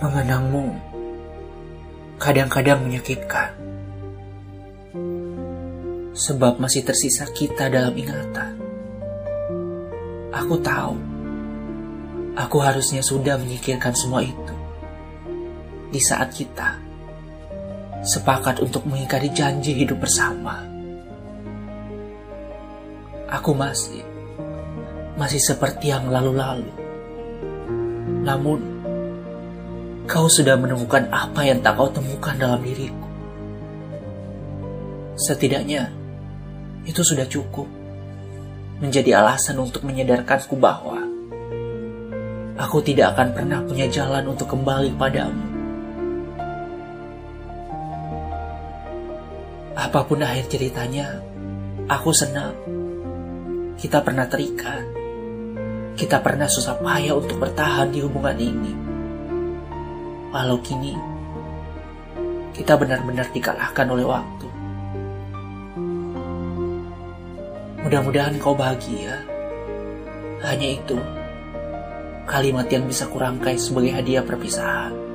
Mengenangmu kadang-kadang menyakitkan. Sebab masih tersisa kita dalam ingatan. Aku tahu, aku harusnya sudah menyikirkan semua itu. Di saat kita sepakat untuk mengingkari janji hidup bersama. Aku masih, masih seperti yang lalu-lalu. Namun, kau sudah menemukan apa yang tak kau temukan dalam diriku. Setidaknya, itu sudah cukup menjadi alasan untuk menyadarkanku bahwa aku tidak akan pernah punya jalan untuk kembali padamu. Apa pun akhir ceritanya, aku senang. Kita pernah terikat. Kita pernah susah payah untuk bertahan di hubungan ini. Walau kini kita benar-benar dikalahkan oleh waktu. Mudah-mudahan kau bahagia. Hanya itu kalimat yang bisa kurangkai sebagai hadiah perpisahan.